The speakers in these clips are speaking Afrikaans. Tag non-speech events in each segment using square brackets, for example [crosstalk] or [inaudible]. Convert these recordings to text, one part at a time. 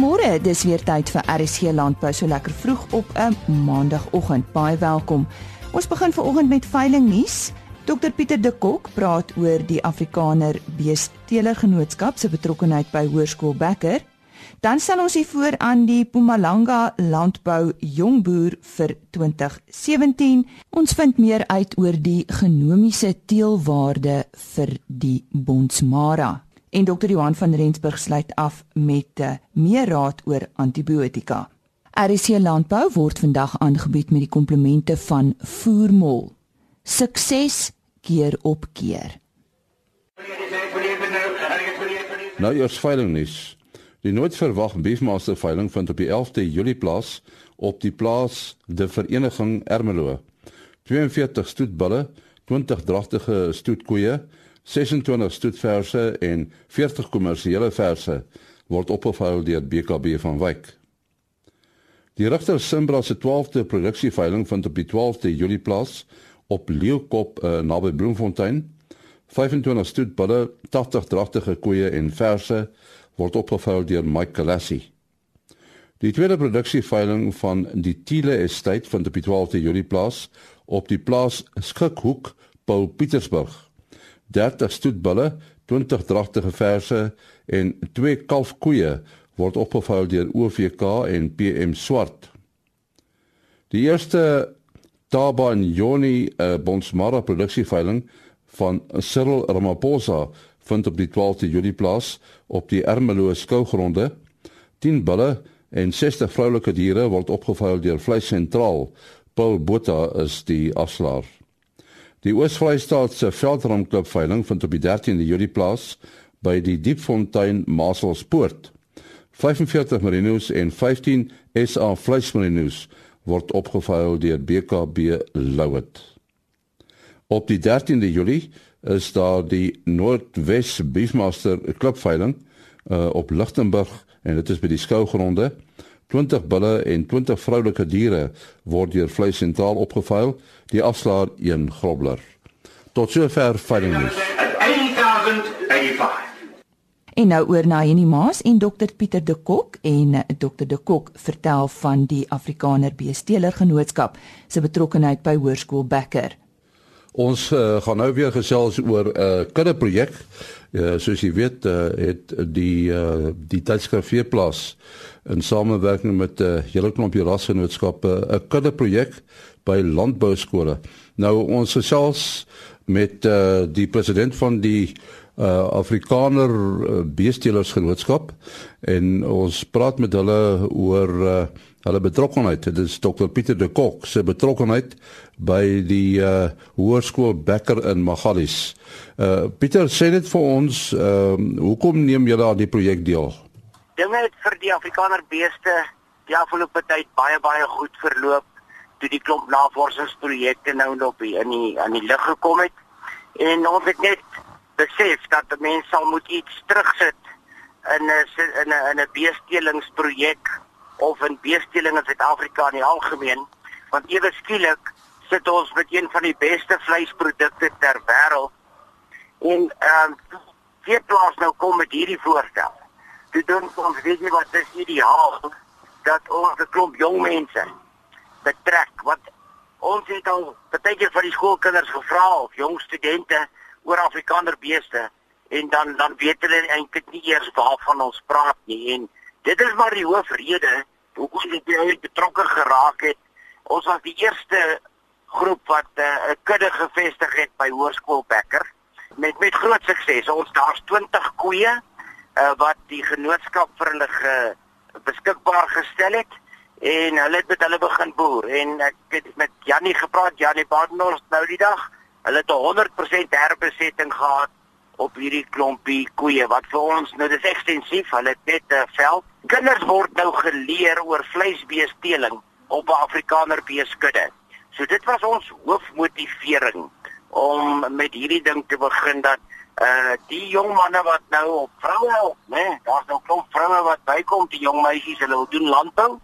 Goeiemôre, dis weer tyd vir RSC Landbou so lekker vroeg op 'n maandagooggend. Baie welkom. Ons begin vanoggend met veiling nuus. Dr Pieter de Kok praat oor die Afrikaner Beesteler Genootskap se betrokkeheid by Hoërskool Bekker. Dan stel ons hier voor aan die Mpumalanga Landbou Jongboer vir 2017. Ons vind meer uit oor die genomiese teelwaarde vir die Bonsmara en Dr. Johan van Rensburg sluit af met uh, meer raad oor antibiotika. RC Landbou word vandag aangebied met die komplemente van Voermol. Sukses keer op keer. Nou eers veiling nuus. Die nooit verwag beefmaster veiling vind op die 11de Julie plaas op die plaas De Vereniging Ermelo. 42 stoetbulle, 20 dragtige stoetkoeie 26 stoetverse en 40 kommersiële verse word opgevul deur BKB van Wyk. Die Rigter Simbra se 12de produksieveiling vind op die 12de Julie plaas op Leeukop uh, naby Bloemfontein. 25 stoetbulle, 80 dragtige koeie en verse word opgevul deur Mike Kalassi. Die tweede produksieveiling van die Tiele Estate vind op die 12de Julie plaas op die plaas Skikhoek, Paul Pietersburg. 30 stoetbulle, 20 dragtige verse en 2 kalfkoeie word opgevou deur OVK en PM Swart. Die eerste Taba en Joni uh, Bonsmara produksieveiling van Cyril Ramaphosa vind op die 12de Julie plaas op die Ermelo skougronde. 10 bulle en 60 vroulike diere word opgevou deur Vleis Sentraal. Paul Botha is die afslaer. Die Oos-Vrystaat se veldramklub veiling vind op die 13de Julie plaas by die Diepfontein Maselspoort. 45 Marinos en 15 SA vleismarinos word opgeveil deur BKB Louet. Op die 13de Julie is daar die Noordwes Beefmaster klubveiling uh, op Lichtenburg en dit is by die skougronde. 20 bulle en 20 vroulike diere word deur vleis sentraal opgeveil, die afslaer 1 grobler. Tot sover veiling nuus. En nou oor na Henny Maas en Dr Pieter de Kok en eh, Dr de Kok vertel van die Afrikaner Beesteler Genootskap se betrokkeheid by Hoërskool Bekker. Ons uh, gaan nou weer gesels oor 'n uh, kudde projek. Uh, soos jy weet, uh, het die uh, die tydskrif Veeplaas in samewerking met 'n uh, hele klompie rasgenootskappe 'n kudde projek by landbou skole. Nou ons gesels met uh, die president van die uh, Afrikaner uh, Beestelers Genootskap en ons praat met hulle oor uh, hulle betrokkeheid. Dit is Dr Pieter de Kok se betrokkeheid by die uh, hoërskool Becker in Magalies. Uh, Pieter sê dit vir ons, uh, hoekom neem julle aan die projek deel? Dinge het vir die Afrikaner beeste die afgelope tyd baie baie goed verloop toe die klomp navorsingsprojekte nou nog by in die aan die lig gekom het. En ons het net besef dat mense sal moet iets terugsit in 'n in 'n 'n beestelingsprojek of in beesteling in Suid-Afrika in die algemeen want ewe skielik sit ons met een van die beste vleisprodukte ter wêreld en ehm um, vier plaas nou kom met hierdie voorstel. Dit doen ons weet nie wat is ideaal dat ons 'n klomp jong mense betrek wat ons het al baie keer van die skoolkinders gevra of jong studente oor Afrikaner beeste en dan dan weet hulle eintlik nie eers waarvan ons praat nie en dit is maar die hoofrede hoekom dit baie betrokke geraak het. Ons was die eerste groep wat eh, 'n uh, kudde gevestig het by Hoërskool Becker met met groot sukses. Ons daar's 20 koeie uh, wat die genootskap vir hulle ge, beskikbaar gestel het en hulle het met hulle begin boer en ek het met Jannie gepraat, Jannie Badenhorst nou die dag. Hulle het 100% herbesetting gehad op hierdie klompie koeie wat vir ons nou dis ekstensief, hulle het net 'n uh, veld Kinders word nou geleer oor vleisbeesteling op 'n Afrikaner beeskudde. So dit was ons hoofmotivering om met hierdie ding te begin dat uh die jong manne wat nou op vroue help, né? Nee, Daar's nou klomp vroue wat bykom, die jong meisies, hulle wil doen landbou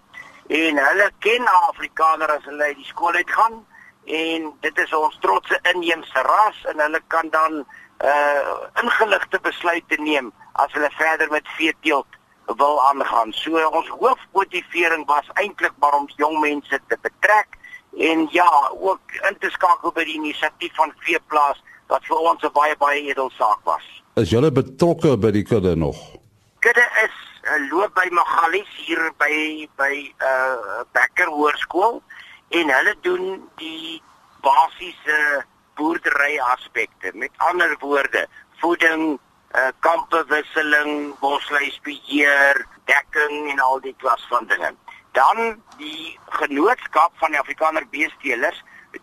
en hulle ken Afrikaner as hulle uit die skool uit gaan en dit is ons trotse inheemse ras en hulle kan dan uh ingeligte besluite neem as hulle verder met veeteelt wil aangaan. So ons hoofmotivering was eintlik maar om jong mense te betrek en ja, ook in te skakel by die inisiatief van Veeplaas wat vir ons 'n baie baie edel saak was. Is julle betrokke by die kudde nog? Kudde is uh, loop by Magalies hier by by uh Becker Hoërskool en hulle doen die basiese boerdery aspekte. Met ander woorde, voeding, uh kampewisseling, bosluisbeheer, dekking en al die klas van dinge. Dan die genootskap van die Afrikaner beestelers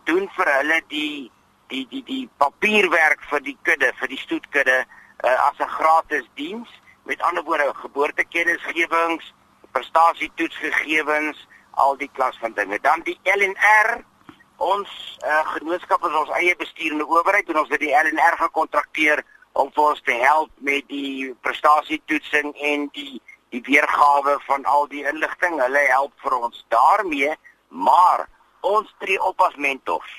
doen vir hulle die die die die papierwerk vir die kudde, vir die stoetkudde uh, as 'n gratis diens. Met ander woorde, geboortekennisgewings, prestasietoetsgegewens, al die klas van dinge. Dan die LNR ons uh, genootskap is ons eie bestuurende owerheid en ons het die LNR gekontrakteer om vir ons te help met die prestasietoetsing en die die weergawe van al die inligting. Hulle help vir ons daarmee, maar ons tree op as mentors.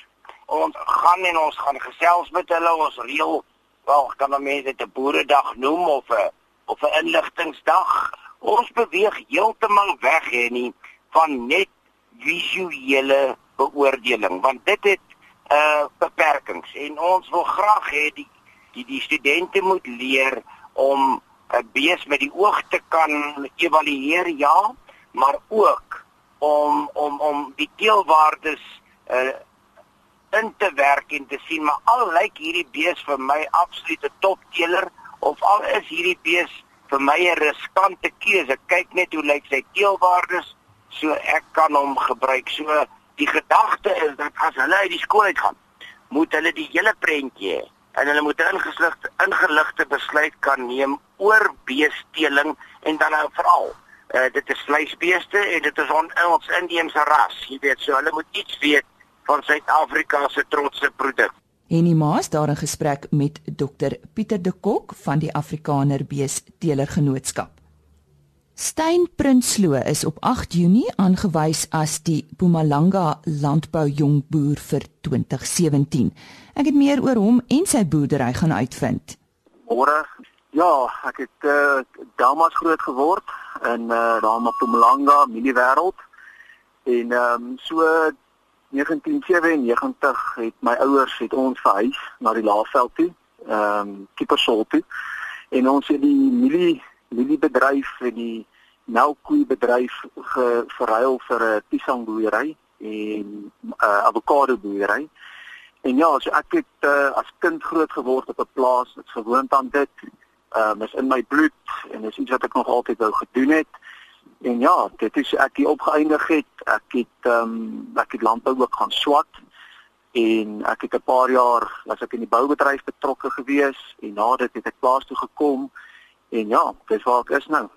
Ons gaan en ons gaan gesels met hulle, ons reël wel kan dan mense 'n boeredag noem of 'n of 'n inligtingsdag. Ons beweeg heeltemal weg hè nie van net visuele beoordeling want dit het uh beperkings en ons wil graag hê die die die studente moet leer om 'n uh, bees met die oog te kan evalueer ja maar ook om om om die teelwaardes uh in te werk en te sien maar al lyk hierdie bees vir my absolute topteeler of al is hierdie bees vir my 'n riskante keuse kyk net hoe lyk sy teelwaardes so ek kan hom gebruik so die gedagte is dat as hulle uit die skool uitgaan, moet hulle die hele prentjie hê en hulle moet 'n ingeligte ingeligte besluit kan neem oor beesteling en dan nou veral uh, dit is vleisbeeste en dit is on, ons inheemse ras, jy weet, so hulle moet iets weet van Suid-Afrika se trotse produk. Henny Maas daar in gesprek met Dr Pieter de Kok van die Afrikaner Beesteler Genootskap. Stein Prinsloo is op 8 Junie aangewys as die Mpumalanga landbou jongboer vir 2017. Ek het meer oor hom en sy boerdery gaan uitvind. Môre. Ja, ek het uh, Damas groot geword in uh, daar in Mpumalanga, mini wêreld. En ehm um, so 1997 het my ouers het ons verhuis na die Laagveld toe, ehm um, Kiepersol toe. En ons het die milie mieliebedryf en die melkkoeibedryf verruil vir 'n piesangboerdery en 'n uh, avokado boerdery. En ja, so ek het uh, as kind groot geword op 'n plaas, dit's gewoond aan dit. Ehm um, is in my bloed en is iets wat ek nog altyd wou gedoen het. En ja, dit is ek hier opgeëindig het. Ek het ehm um, ek het landbou ook gaan swat en ek het 'n paar jaar was ek in die boubedryf betrokke gewees en na dit het ek plaas toe gekom En ja, dis waar ek is nou.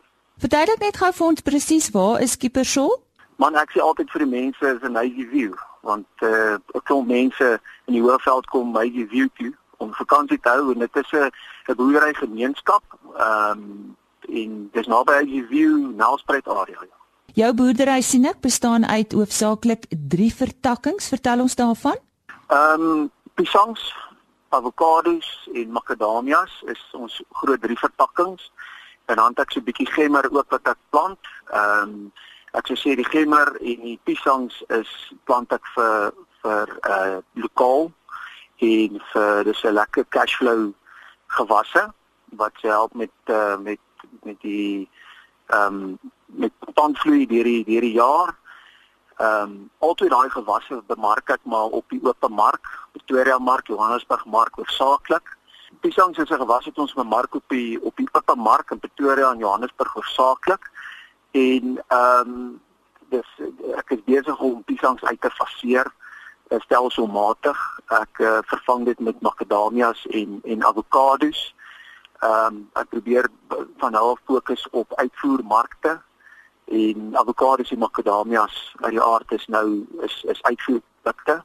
Verduidelik net gou vir ons presies waar is Skippersol? Man, ek sê altyd vir die mense is 'n Navy View, want eh uh, ek kom mense in die Hoëveld kom Navy View toe om vakansie te hou en dit is 'n 'n boerdery gemeenskap. Ehm um, en dis naby Navy View, Nelspruit area. Ja. Jou boerdery sien ek bestaan uit hoofsaaklik 3 vertakkings. Vertel ons daarvan. Ehm um, pisangs avokados en makadamias is ons groot drie vertakkings. En dan het ek so 'n bietjie gemmer ook wat ek plant. Ehm um, ek sou sê die gemmer en die piesangs is plant ek vir vir uh lokaal en vir dis 'n lekker cashflow gewasse wat help met uh, met met die ehm um, met tandvloei deur die deur die jaar. Ehm um, altyd daai gewasse bemark ek maar op die oop mark, Pretoria mark, Johannesburg mark oorsaaklik. Piesangs is 'n gewas wat ons bemark op die op die oop mark in Pretoria en Johannesburg oorsaaklik. En ehm um, dis ek is besig om piesangs uit te faseer eh, stelselmatig. Ek uh, vervang dit met makadamias en en avokados. Ehm um, ek probeer van nou af fokus op uitvoermarkte en avokados en makadamias uit die aard is nou is is uitvoerprodukte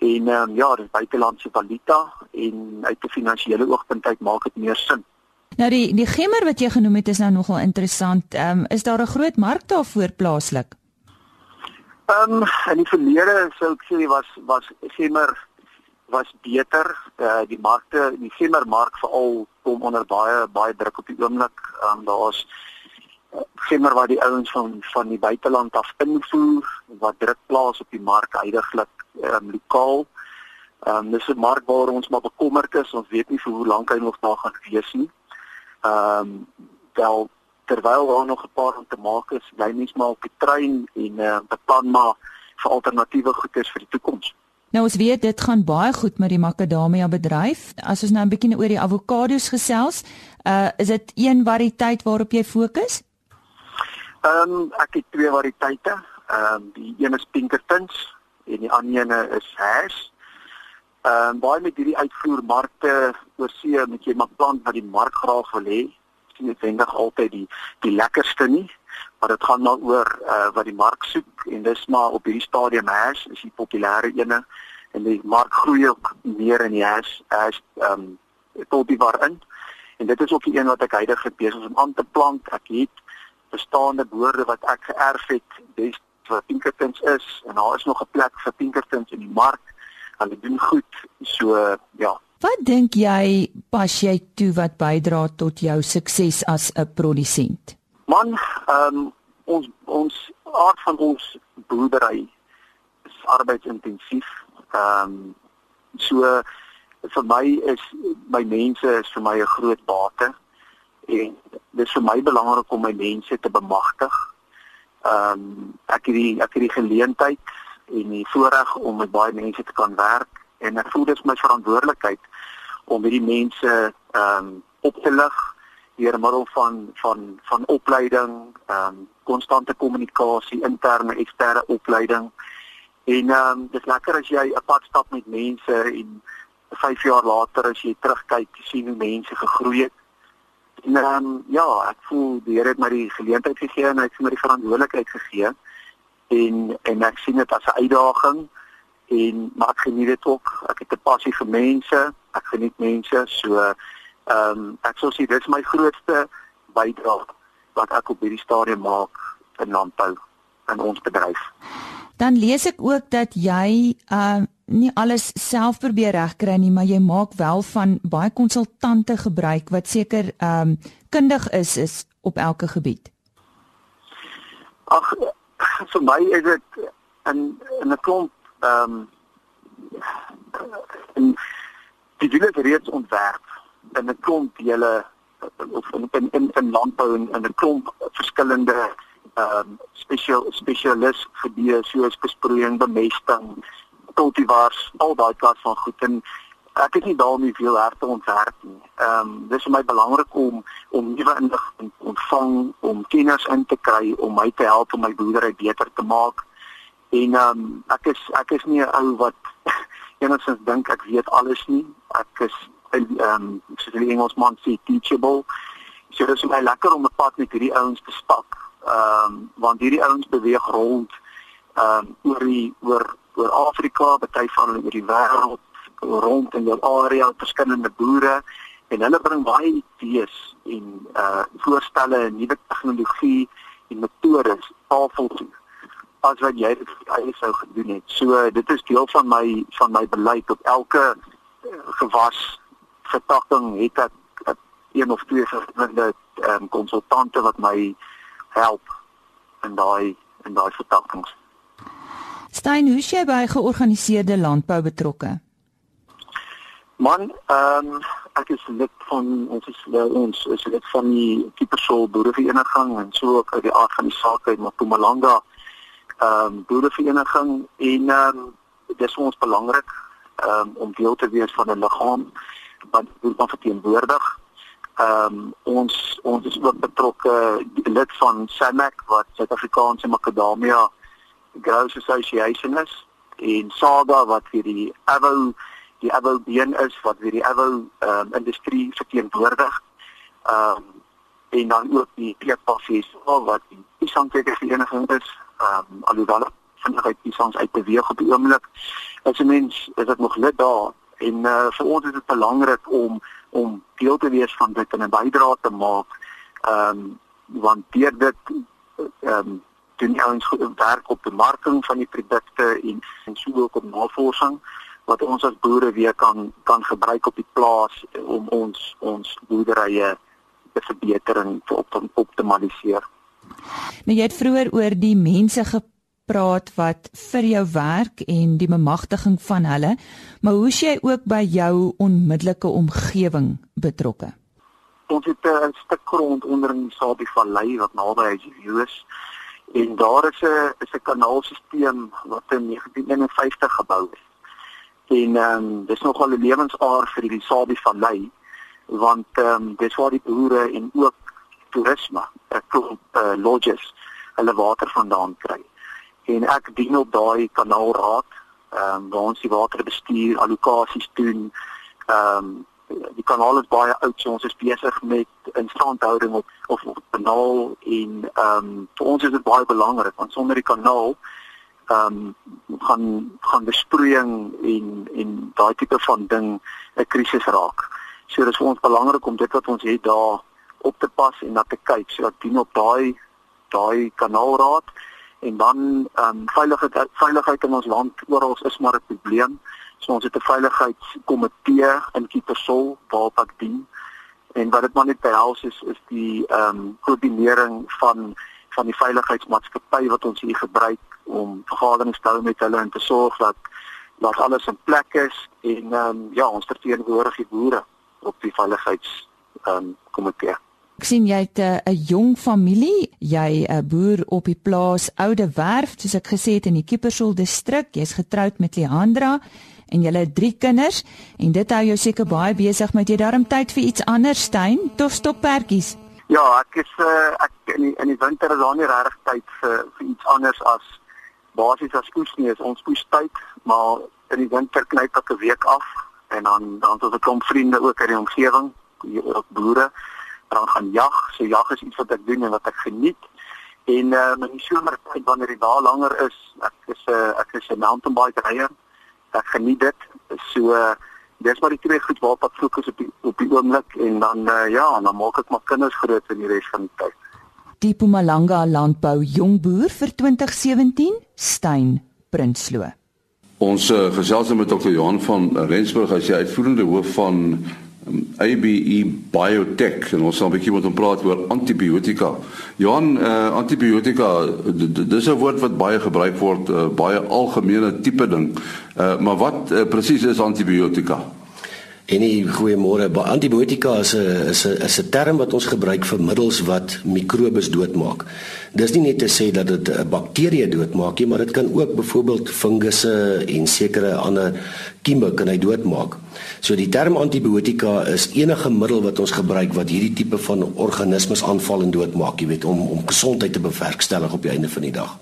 en um, ja, dis buitelandse valuta en uit 'n finansiële oogpunt uit maak dit meer sin. Nou die die gemmer wat jy genoem het is nou nogal interessant. Ehm um, is daar 'n groot mark daarvoor plaaslik? Ehm um, in die verlede sou ek sê was was gemmer was beter. Uh, die markte, die gemmermark veral kom onder baie baie druk op die oomblik. Ehm um, daar's gemmer wat die ouens van van die buiteland af invoer wat druk plaas op die mark heidaglik um, lokaal. Ehm um, dis 'n mark waar ons maar bekommerd is. Ons weet nie vir hoe lank hy nog daar gaan wees nie. Ehm um, wel terwyl daar nog 'n paar om te maak is, bly mens maar op die trein en uh, beplan maar vir alternatiewe goederes vir die toekoms. Nou ons weet dit gaan baie goed met die makadamia bedryf. As ons nou 'n bietjie oor die avokado's gesels, uh is dit een variëteit waarop jy fokus? Ehm um, ek het twee variëteite. Ehm um, die een is Pinkertons en die ander een is Hash. Ehm um, baie met hierdie uitvoermarkte oor see moet jy maar plant wat die mark graag wil hê. Dit is noodwendig altyd die die lekkerste nie, maar dit gaan maar oor uh, wat die mark soek en dis maar op hierdie stadium Hash is die populêre ene en die mark groei ook meer in die Hash as ehm um, cultivar in. En dit is ook die een wat ek heidaglik besig is om aan te plant. Ek het bestaande boorde wat ek geërf het, dis vir Pinkertons is en daar is nog 'n plek vir Pinkertons in die mark. Hulle doen goed. So ja. Wat dink jy pas jy toe wat bydra tot jou sukses as 'n produsent? Man, ehm um, ons ons aard van ons boerdery is arbeidsintensief. Ehm um, so vir my is my mense is vir my 'n groot bate en dit is vir my belangrik om my mense te bemagtig. Ehm um, ek het die ek het die geleentheid en die voorreg om met baie mense te kan werk en ek voel dit is my verantwoordelikheid om hierdie mense ehm um, op te lig deur middel van van van opleiding, ehm um, konstante kommunikasie, interne eksterne opleiding. En ehm um, dis lekker as jy 'n pad stap met mense en 5 jaar later as jy terugkyk, sien hoe mense gegroei het En ehm um, ja, ek voel die Here het my die geleentheid gegee en hy het my die verantwoordelikheid gegee. En en ek sien dit as 'n uitdaging en maar ek geniet dit ook. Ek het 'n passie vir mense. Ek geniet mense. So ehm um, ek sou sê dit is my grootste bydrae wat ek op hierdie stadium maak in landbou in ons bedryf. Dan lees ek ook dat jy uh nie alles self probeer regkry nie, maar jy maak wel van baie konsultante gebruik wat seker ehm um, kundig is is op elke gebied. Ag [clears throat] vir my is dit in in 'n klomp ehm um, die dinge reeds ontwerp in 'n klomp julle of in in in, in landbou en in 'n klomp verskillende ehm um, spesiaal spesialis gebiede soos besproeiing, bemesting, kultivars, al daai klas van goed en ek het nie daarmee veel harte ontwerp nie. Ehm um, dis vir my belangrik om om nuwe inligting ontvang, om kenners in te kry om my te help om my boerdery beter te maak. En ehm um, ek is ek is nie 'n ou wat [laughs] enigsins dink ek weet alles nie. Ek is ehm um, soos die Engelsman sê teachable. So dis vir my lekker om 'n pad met hierdie ouens te stap. Ehm um, want hierdie ouens beweeg rond ehm um, oor die oor oor Afrika, baie van hulle oor die wêreld rond in jou area, verskillende boere en hulle bring baie idees en uh voorstelle en nuwe tegnologie en metodes tafel toe as wat jy dit eie sou gedoen het. So dit is deel van my van my beleid op elke uh, gewas vertakking het ek een of twee verskillende ehm um, konsultante wat my help in daai in daai vertakkings. Stein, hoe is jy by georganiseerde landbou betrokke? Man, ehm um, ek is lid van ons is ons is lid van die Kiepersol Boerevereniging en so ook uit die aard van die saak uit Mpumalanga ehm um, Boerevereniging en ehm um, dit is vir ons belangrik ehm um, om deel te wees van 'n liggaam wat wat verteenwoordig. Ehm um, ons ons is ook betrokke lid van SAMAC wat Suid-Afrikaanse Makadamia Growers Association is en Saga wat vir die Avo die Avo been is wat vir die Avo ehm um, industrie verteenwoordig. Ehm um, en dan ook die Peerpassies wat die Isangteke vereniging is. Ehm um, alhoewel vinnig uit Isangs uit beweeg op die oomblik. As 'n mens is dit nog net daar en uh, vir ons is dit belangrik om om deel te wees van dit en 'n bydrae te maak. Ehm um, want deur dit ehm um, doen ons werk op bemarking van die produkte en en so ook op navorsing wat ons as boere weer kan kan gebruik op die plaas om ons ons boerderye te verbeter en te optimaliseer. Nou jy het vroeër oor die mense gepraat wat vir jou werk en die bemagtiging van hulle, maar hoe is jy ook by jou onmiddellike omgewing betrokke? Ons het 'n stuk grond onder in die Sabie Vallei wat naby Hygieview is en daar is 'n is 'n kanaalstelsel wat in 1951 gebou is. En ehm um, dis nogal 'n lewensaar vir die Sabie Vallei want ehm um, dis waar die boere en ook toerisme, 'n klomp uh, lodges hulle water vandaan kry. En ek dien op daai kanaalraad, ehm um, waar ons die waterbestuur allokasies doen. Ehm um, die kanaal is baie oud, so ons is besig met instandhouding op of op kanaal en ehm um, vir ons is dit baie belangrik want sonder die kanaal ehm um, gaan gaan besproeiing en en daai tipe van ding 'n krisis raak. So dis vir ons belangrik om dit wat ons het daar op te pas en na te kyk sodat dien op daai daai kanaalraad en dan ehm um, veiligheid veiligheid in ons land oral is maar 'n probleem. So ons het 'n veiligheidskomitee in Kiepersol waarop ek dien. En wat dit maar net behels is is die ehm um, koördinering van van die veiligheidsmaatskappy wat ons hier gebruik om vergaderings te hou met hulle en te sorg dat dat alles in plek is en ehm um, ja, ons verteenwoordig die boere op die veiligheids ehm um, komitee. Ek sien jy het eh, 'n jong familie, jy 'n eh, boer op die plaas Oude Werf, soos ek gesê het in die Kiepersol distrik. Jy's getroud met Leandra en julle het drie kinders en dit hou jou seker baie besig met jy daarom tyd vir iets anders, Stein, tof stoppertjies. Ja, ek is uh, ek in die, in die winter is daar nie regtig tyd vir vir iets anders as basies as oes nie, is ons oestyd, maar in die winter knyp ek 'n week af en dan dan het ons 'n klomp vriende ook in die omgewing, ook boere dan gaan jag. So jag is iets wat ek doen en wat ek geniet. En uh in die somertyd wanneer die dae langer is, ek is 'n uh, ek is 'n mountain bike ryer. Ek geniet dit. So uh, dis maar die twee goed waarop ek fokus op die op die oomblik en dan uh, ja, dan maak ek my kinders groot in die res van die tyd. Die Mpumalanga landbou jongboer vir 2017, Stein Prinsloo. Ons uh, gesels met Dr. Johan van Rensburg as die uitvoerende hoof van ABE Biotech en ons sal 'n bietjie met hom praat oor antibiotika. Johan, uh, antibiotika, dis 'n woord wat baie gebruik word, uh, baie algemene tipe ding. Uh, maar wat uh, presies is antibiotika? En nie goeiemôre. Antibiotika is 'n is 'n is 'n term wat ons gebruik vir middels wat mikrobes doodmaak. Dis nie net te sê dat dit 'n bakterie doodmaak nie, maar dit kan ook byvoorbeeld fungusse en sekere ander kieme kan hy doodmaak. So die term antibiotika is enige middel wat ons gebruik wat hierdie tipe van organismes aanval en doodmaak, jy weet, om om gesondheid te bewerkstellig op die einde van die dag.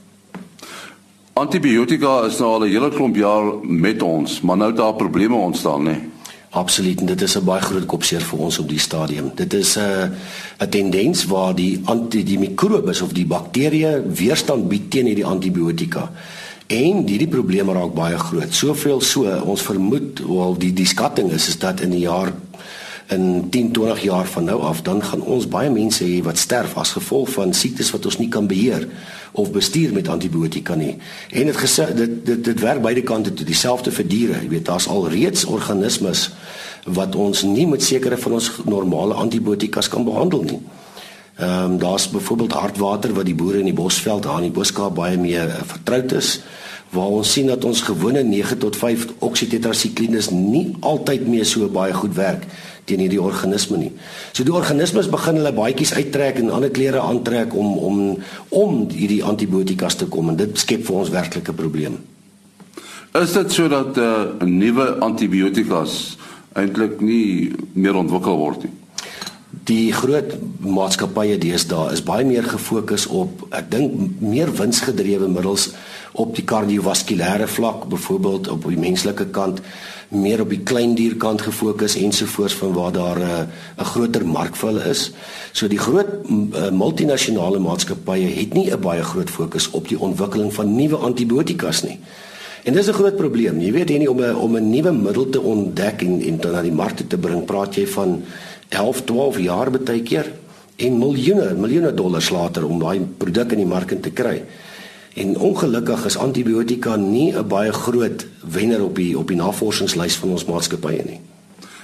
Antibiotika is nou al 'n hele klomp jaar met ons, maar nou het daar probleme ontstaan, né? Nee? Absoluut, dit is 'n baie groot kopseer vir ons op die stadium. Dit is 'n uh, 'n tendens waar die anti die mikrobes of die bakterieë weerstand bied teen hierdie antibiotika. En hierdie probleme raak baie groot. Soveel so, ons vermoed, wel die die skatting is is dat in die jaar in 10, 20 jaar van nou af dan gaan ons baie mense hê wat sterf as gevolg van siektes wat ons nie kan beheer of bestuur met antibiotika nie. En dit gesê dit dit dit werk beide kante toe, dieselfde vir diere. Jy weet, daar's al reeds organismes wat ons nie met sekere van ons normale antibiotikas kan behandel nie. Ehm um, daar's byvoorbeeld hartwater wat die boere in die Bosveld daar in die Boskaap baie mee uh, vertroud is waar ons sien dat ons gewone 9 tot 5 oksitetrasiklinis nie altyd meer so baie goed werk teen hierdie organisme nie. So die organismes begin hulle baadjies uittrek en ander klere aantrek om om om hierdie antibiotikas te kom en dit skep vir ons werklike probleme. Is dit sodat 'n uh, nuwe antibiotikas eintlik nie meer ontwikkel word nie? Die groot maatskappye deesdae is baie meer gefokus op ek dink meer winsgedrewe middels op die kardiovaskulêre vlak, byvoorbeeld op die menslike kant meer op die kleindierkant gefokus ensovoorts van waar daar 'n uh, groter mark vir hulle is. So die groot uh, multinasjonale maatskappye het nie 'n baie groot fokus op die ontwikkeling van nuwe antibiotikas nie. En dis 'n groot probleem. Jy weet nie om 'n om 'n nuwe middel te ontdek en, en dan na die mark te bring, praat jy van 11, 12 jaar baie keer en miljoene, miljoene dollars later om daai produk in die mark te kry. En ongelukkig is antibiotika nie 'n baie groot wenner op die op die navorsingslys van ons maatskappye nie.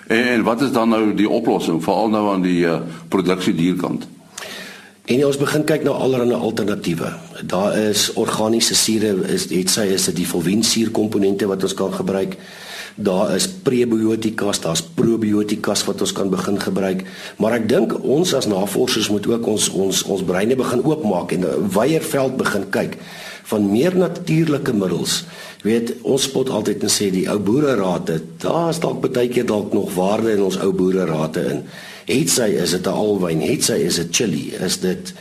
En, en wat is dan nou die oplossing veral nou aan die uh, produksiedierkant? En ons begin kyk na allerlei alternatiewe. Daar is organiese sure, is het sy is dit die volwensuur komponente wat ons kan gebruik. Daar is prebiotikas, daar's probiotikas wat ons kan begin gebruik. Maar ek dink ons as navorsers moet ook ons ons ons breine begin oopmaak en 'n wyeer veld begin kyk van meer natuurlike middels. Jy weet, ons spot altyd en sê die ou boererate, daar's dalk baie keer dalk nog waarde in ons ou boererate in. Het sy is dit 'n alwyn, het sy is dit chili, is dit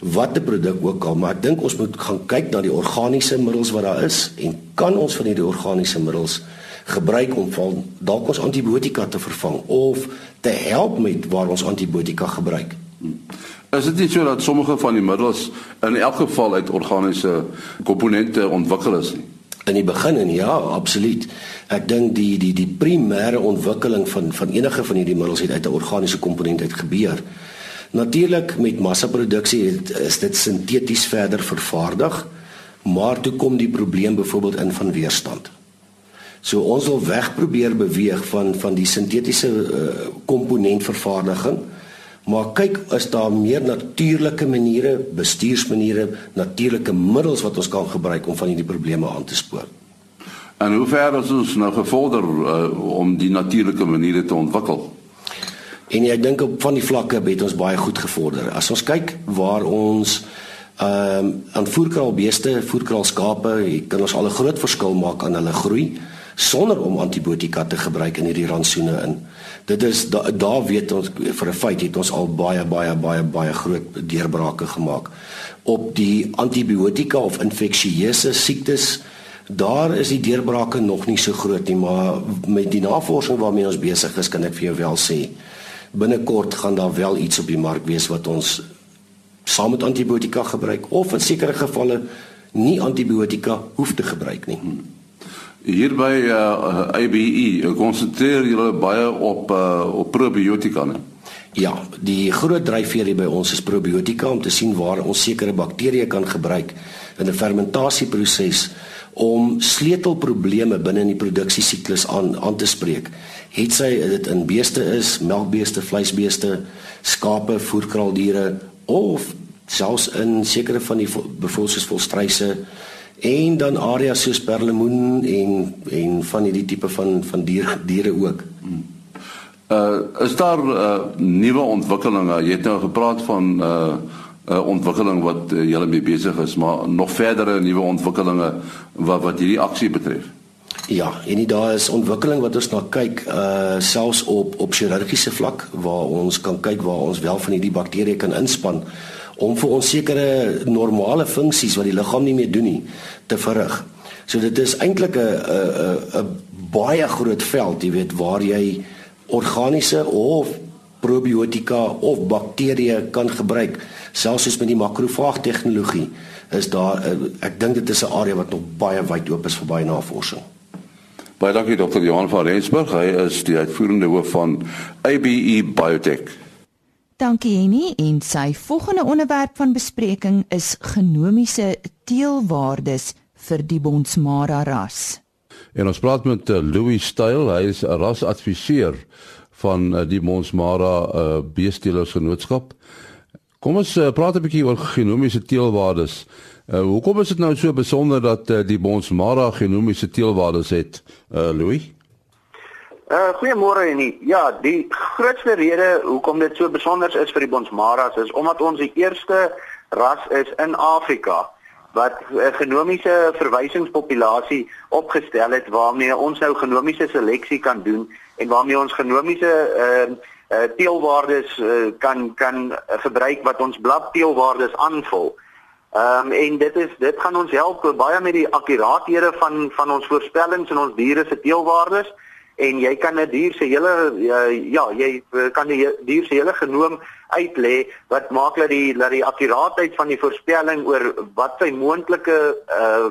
watter produk ook al, maar ek dink ons moet gaan kyk na die organiese middels wat daar is en kan ons van hierdie organiese middels gebruik om van dalk ons antibiotika te vervang of te help met waar ons antibiotika gebruik. Is dit nie so dat sommige van die middels in elk geval uit organiese komponente ontwikkel is nie? In die begin en ja, absoluut. Ek dink die die die primêre ontwikkeling van van enige van hierdie middels het uit 'n organiese komponent uit gebeur. Natuurlik met massaproduksie is dit sinteties verder vervaardig, maar toe kom die probleem byvoorbeeld in van weerstand. So ons wil weg probeer beweeg van van die sintetiese uh, komponentvervaardiging. Maar kyk, is daar meer natuurlike maniere, bestuursmaniere, natuurlike middels wat ons kan gebruik om van hierdie probleme aan te spoor? En hoe ver is ons nou gevorder uh, om die natuurlike maniere te ontwikkel? En ek dink op van die vlakke het ons baie goed gevorder. As ons kyk waar ons ehm um, aan voerkraalbeeste, voerkraalskape, kan ons al 'n groot verskil maak aan hulle groei sonder om antibiotika te gebruik in hierdie rantsoene in. Dit is daar da weet ons vir 'n feit het ons al baie baie baie baie groot deurbrake gemaak op die antibiotika of infeksieuse siektes. Daar is die deurbrake nog nie so groot nie, maar met die navorsing waarmee ons besig is, kan ek vir jou wel sê binnekort gaan daar wel iets op die mark wees wat ons saam met antibiotika gebruik of in sekere gevalle nie antibiotika hoef te gebruik nie. Hmm. Hier by uh, ABE konsentreer julle baie op uh, op probiotika ne. Ja, die groot dryfveer hier by ons is probiotika om te sien waar ons sekere bakterieë kan gebruik in 'n fermentasieproses om sleutelprobleme binne in die produksiesiklus aan aan te spreek. Het sy dit in beeste is, melkbeeste, vleisbeeste, skape, voerkraaldiere of selfs in sekere van die bevolkings volstryse en dan areas soos perlemoen en en van hierdie tipe van van dier diere ook. Uh is daar uh nuwe ontwikkelinge? Jy het nou gepraat van uh 'n uh, ontwikkeling wat uh, julle mee besig is, maar nog verdere nuwe ontwikkelinge wat wat hierdie aksie betref. Ja, en nie daar is ontwikkeling wat ons na kyk uh selfs op op chirurgiese vlak waar ons kan kyk waar ons wel van hierdie bakterieë kan inspann om vir ons sekere normale funksies wat die liggaam nie meer doen nie te verrig. So dit is eintlik 'n 'n 'n baie groot veld, jy weet, waar jy organiese of probiotika of bakterieë kan gebruik, selfs soos met die makrofaag tegnologie. Is daar ek dink dit is 'n area wat nog baie wyd oop is vir baie navorsing. Baie dankie dokter Johan van Rensburg. Hy is die uitvoerende hoof van ABE Biotech. Dankie Henny en sy volgende onderwerp van bespreking is genomiese teelwaardes vir die Bonsmara ras. En ons praat met uh, Louis Styl, hy is 'n rasadviseur van uh, die Bonsmara uh, beesteelersgenootskap. Kom ons uh, praat 'n bietjie oor genomiese teelwaardes. Uh, hoekom is dit nou so besonder dat uh, die Bonsmara genomiese teelwaardes het, uh, Louis? Uh goeiemôre Annie. Ja, die grootste rede hoekom dit so besonder is vir die Bonsmaras is omdat ons die eerste ras is in Afrika wat 'n genomiese verwysingspopulasie opgestel het waarmee ons nou genomiese seleksie kan doen en waarmee ons genomiese uh uh teelwaardes uh, kan kan gebruik wat ons bladteelwaardes aanvul. Ehm um, en dit is dit gaan ons help baie met die akkuraathede van van ons voorspellings en ons diere se teelwaardes en jy kan 'n dier se hele uh, ja, jy uh, kan die dier se hele genoom uitlê wat maak dat die dat die akkuraatheid van die voorspelling oor wat sy moontlike uh,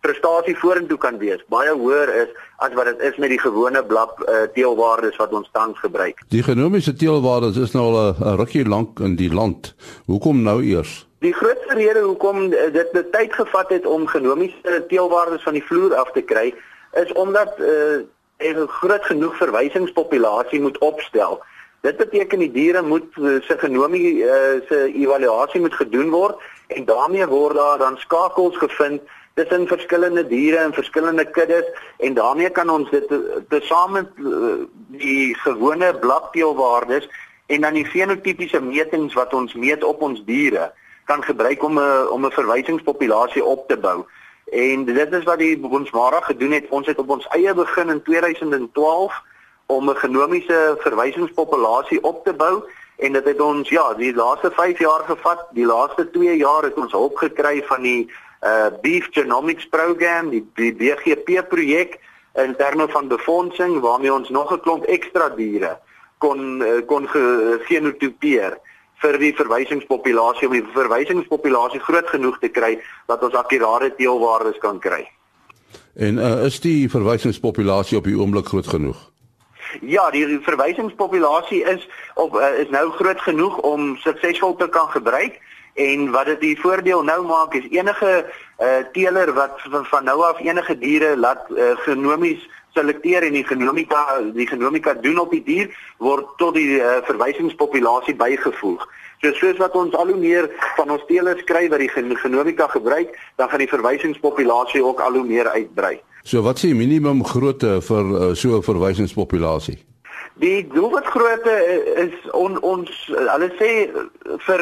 prestasie vorentoe kan wees baie hoër is as wat dit is met die gewone blap uh, teelwaardes wat ons tans gebruik. Die genomiese teelwaardes is nou al 'n rukkie lank in die land. Hoekom nou eers? Die grootste rede hoekom dit tyd gevat het om genomiese teelwaardes van die vloer af te kry is omdat uh, 'n groot genoeg verwysingspopulasie moet opstel. Dit beteken die diere moet uh, se genomie uh, se evaluasie moet gedoen word en daarmee word daar dan skakels gevind tussen verskillende diere en verskillende kuddes en daarmee kan ons dit tesame die gewone blakteelwaardes en dan die fenotipiese metings wat ons meet op ons diere kan gebruik om 'n om 'n verwysingspopulasie op te bou. En dit is wat die Bonsmara gedoen het. Ons het op ons eie begin in 2012 om 'n genomiese verwysingspopulasie op te bou en dit het ons ja, die laaste 5 jaar gevat. Die laaste 2 jaar het ons hulp gekry van die uh Beef Genomics Program, die, die BGP projek in terme van befondsing waarmee ons nog 'n klomp ekstra diere kon uh, kon genotipeer vir die verwysingspopulasie om die verwysingspopulasie groot genoeg te kry dat ons akkurate teelwaardes kan kry. En uh, is die verwysingspopulasie op die oomblik groot genoeg? Ja, die verwysingspopulasie is op uh, is nou groot genoeg om suksesvol te kan gebruik en wat dit die voordeel nou maak is enige uh, teeler wat van, van nou af enige diere laat uh, genomies selekteer en die genomika die genomika doen op die dier word tot die uh, verwysingspopulasie bygevoeg. So soos wat ons al hoe meer van ons teelers kry wat die genomika gebruik, dan gaan die verwysingspopulasie ook al hoe meer uitbrei. So wat is die minimum grootte vir uh, so 'n verwysingspopulasie? Die doelwitgrootte is on, ons hulle sê vir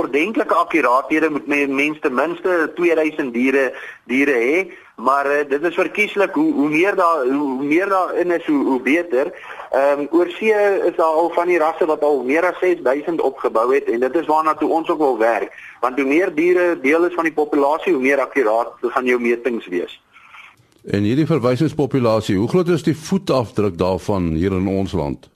ordentlike akkuraathede moet mens ten minste 2000 diere diere hê maar uh, dit is verkieslik hoe hoe meer daar hoe meer daar in is hoe hoe beter. Ehm um, oorsee is daar al van die rasse wat al meer as 6000 opgebou het en dit is waarna toe ons ook wil werk want hoe meer diere deel is van die populasie hoe meer akkuraat gaan jou metings wees. En hierdie verwysingspopulasie, hoe groot is die voetafdruk daarvan hier in ons land?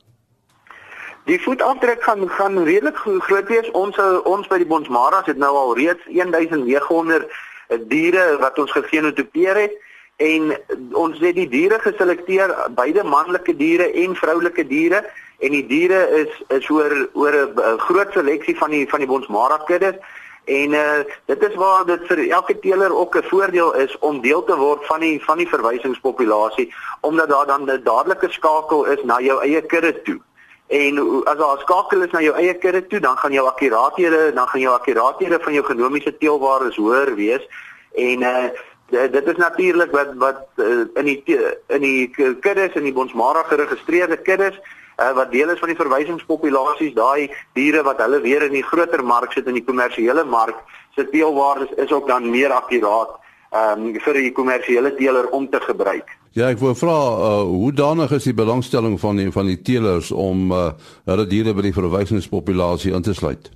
Die voetafdruk gaan gaan redelik groot wees. Ons ons by die Bonsmaras het nou al reeds 1900 eh, diere wat ons gegenotipeer het en ons het die diere geselekteer, beide manlike diere en vroulike diere en die diere is is oor oor 'n groot seleksie van die van die Bonsmara kuddes en uh, dit is waar dit vir elke teeler ook 'n voordeel is om deel te word van die van die verwysingspopulasie omdat daar dan 'n dadelike skakel is na jou eie kudde toe. En as daar skakel is na jou eie kudde toe, dan gaan jou akkuraathede, dan gaan jou akkuraathede van jou genomiese teelwaardes hoër wees. En uh dit is natuurlik wat wat uh, in die in die kuddes in die Bonsmara geregistreerde kuddes uh, wat deel is van die verwysingspopulasies, daai diere wat hulle weer in die groter mark sit in die kommersiële mark, se teelwaardes is ook dan meer akkuraat um, vir die kommersiële teeler om te gebruik. Ja, ek wou vra uh, hoe danig is die belangstelling van die van die teelers om uh, hulle diere by die verwysingspopulasie in te sluit?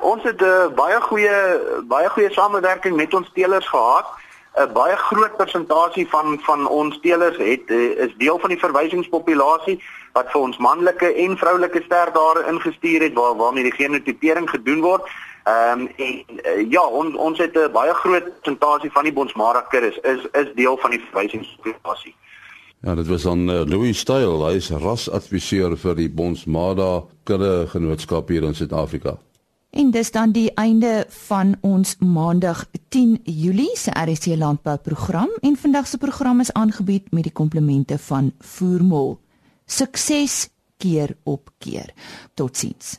Ons het 'n uh, baie goeie baie goeie samewerking met ons teelers gehad. 'n Baie groot persentasie van van ons teelers het uh, is deel van die verwysingspopulasie wat vir ons manlike en vroulike sterdare ingestuur het waar waarmee die genotipering gedoen word. Ehm um, en uh, ja, on, ons het 'n baie groot persentasie van die Bonsmara kuddes is is deel van die verwysingspopulasie. Ja, dit was dan uh, Louis Style, hy is rasadviseur vir die Bonsmara kudde genootskap hier in Suid-Afrika. En dis dan die einde van ons Maandag 10 Julie se RC landbou program en vandag se program is aangebied met die komplemente van Voermol. Sukses keer op keer. Totsiens.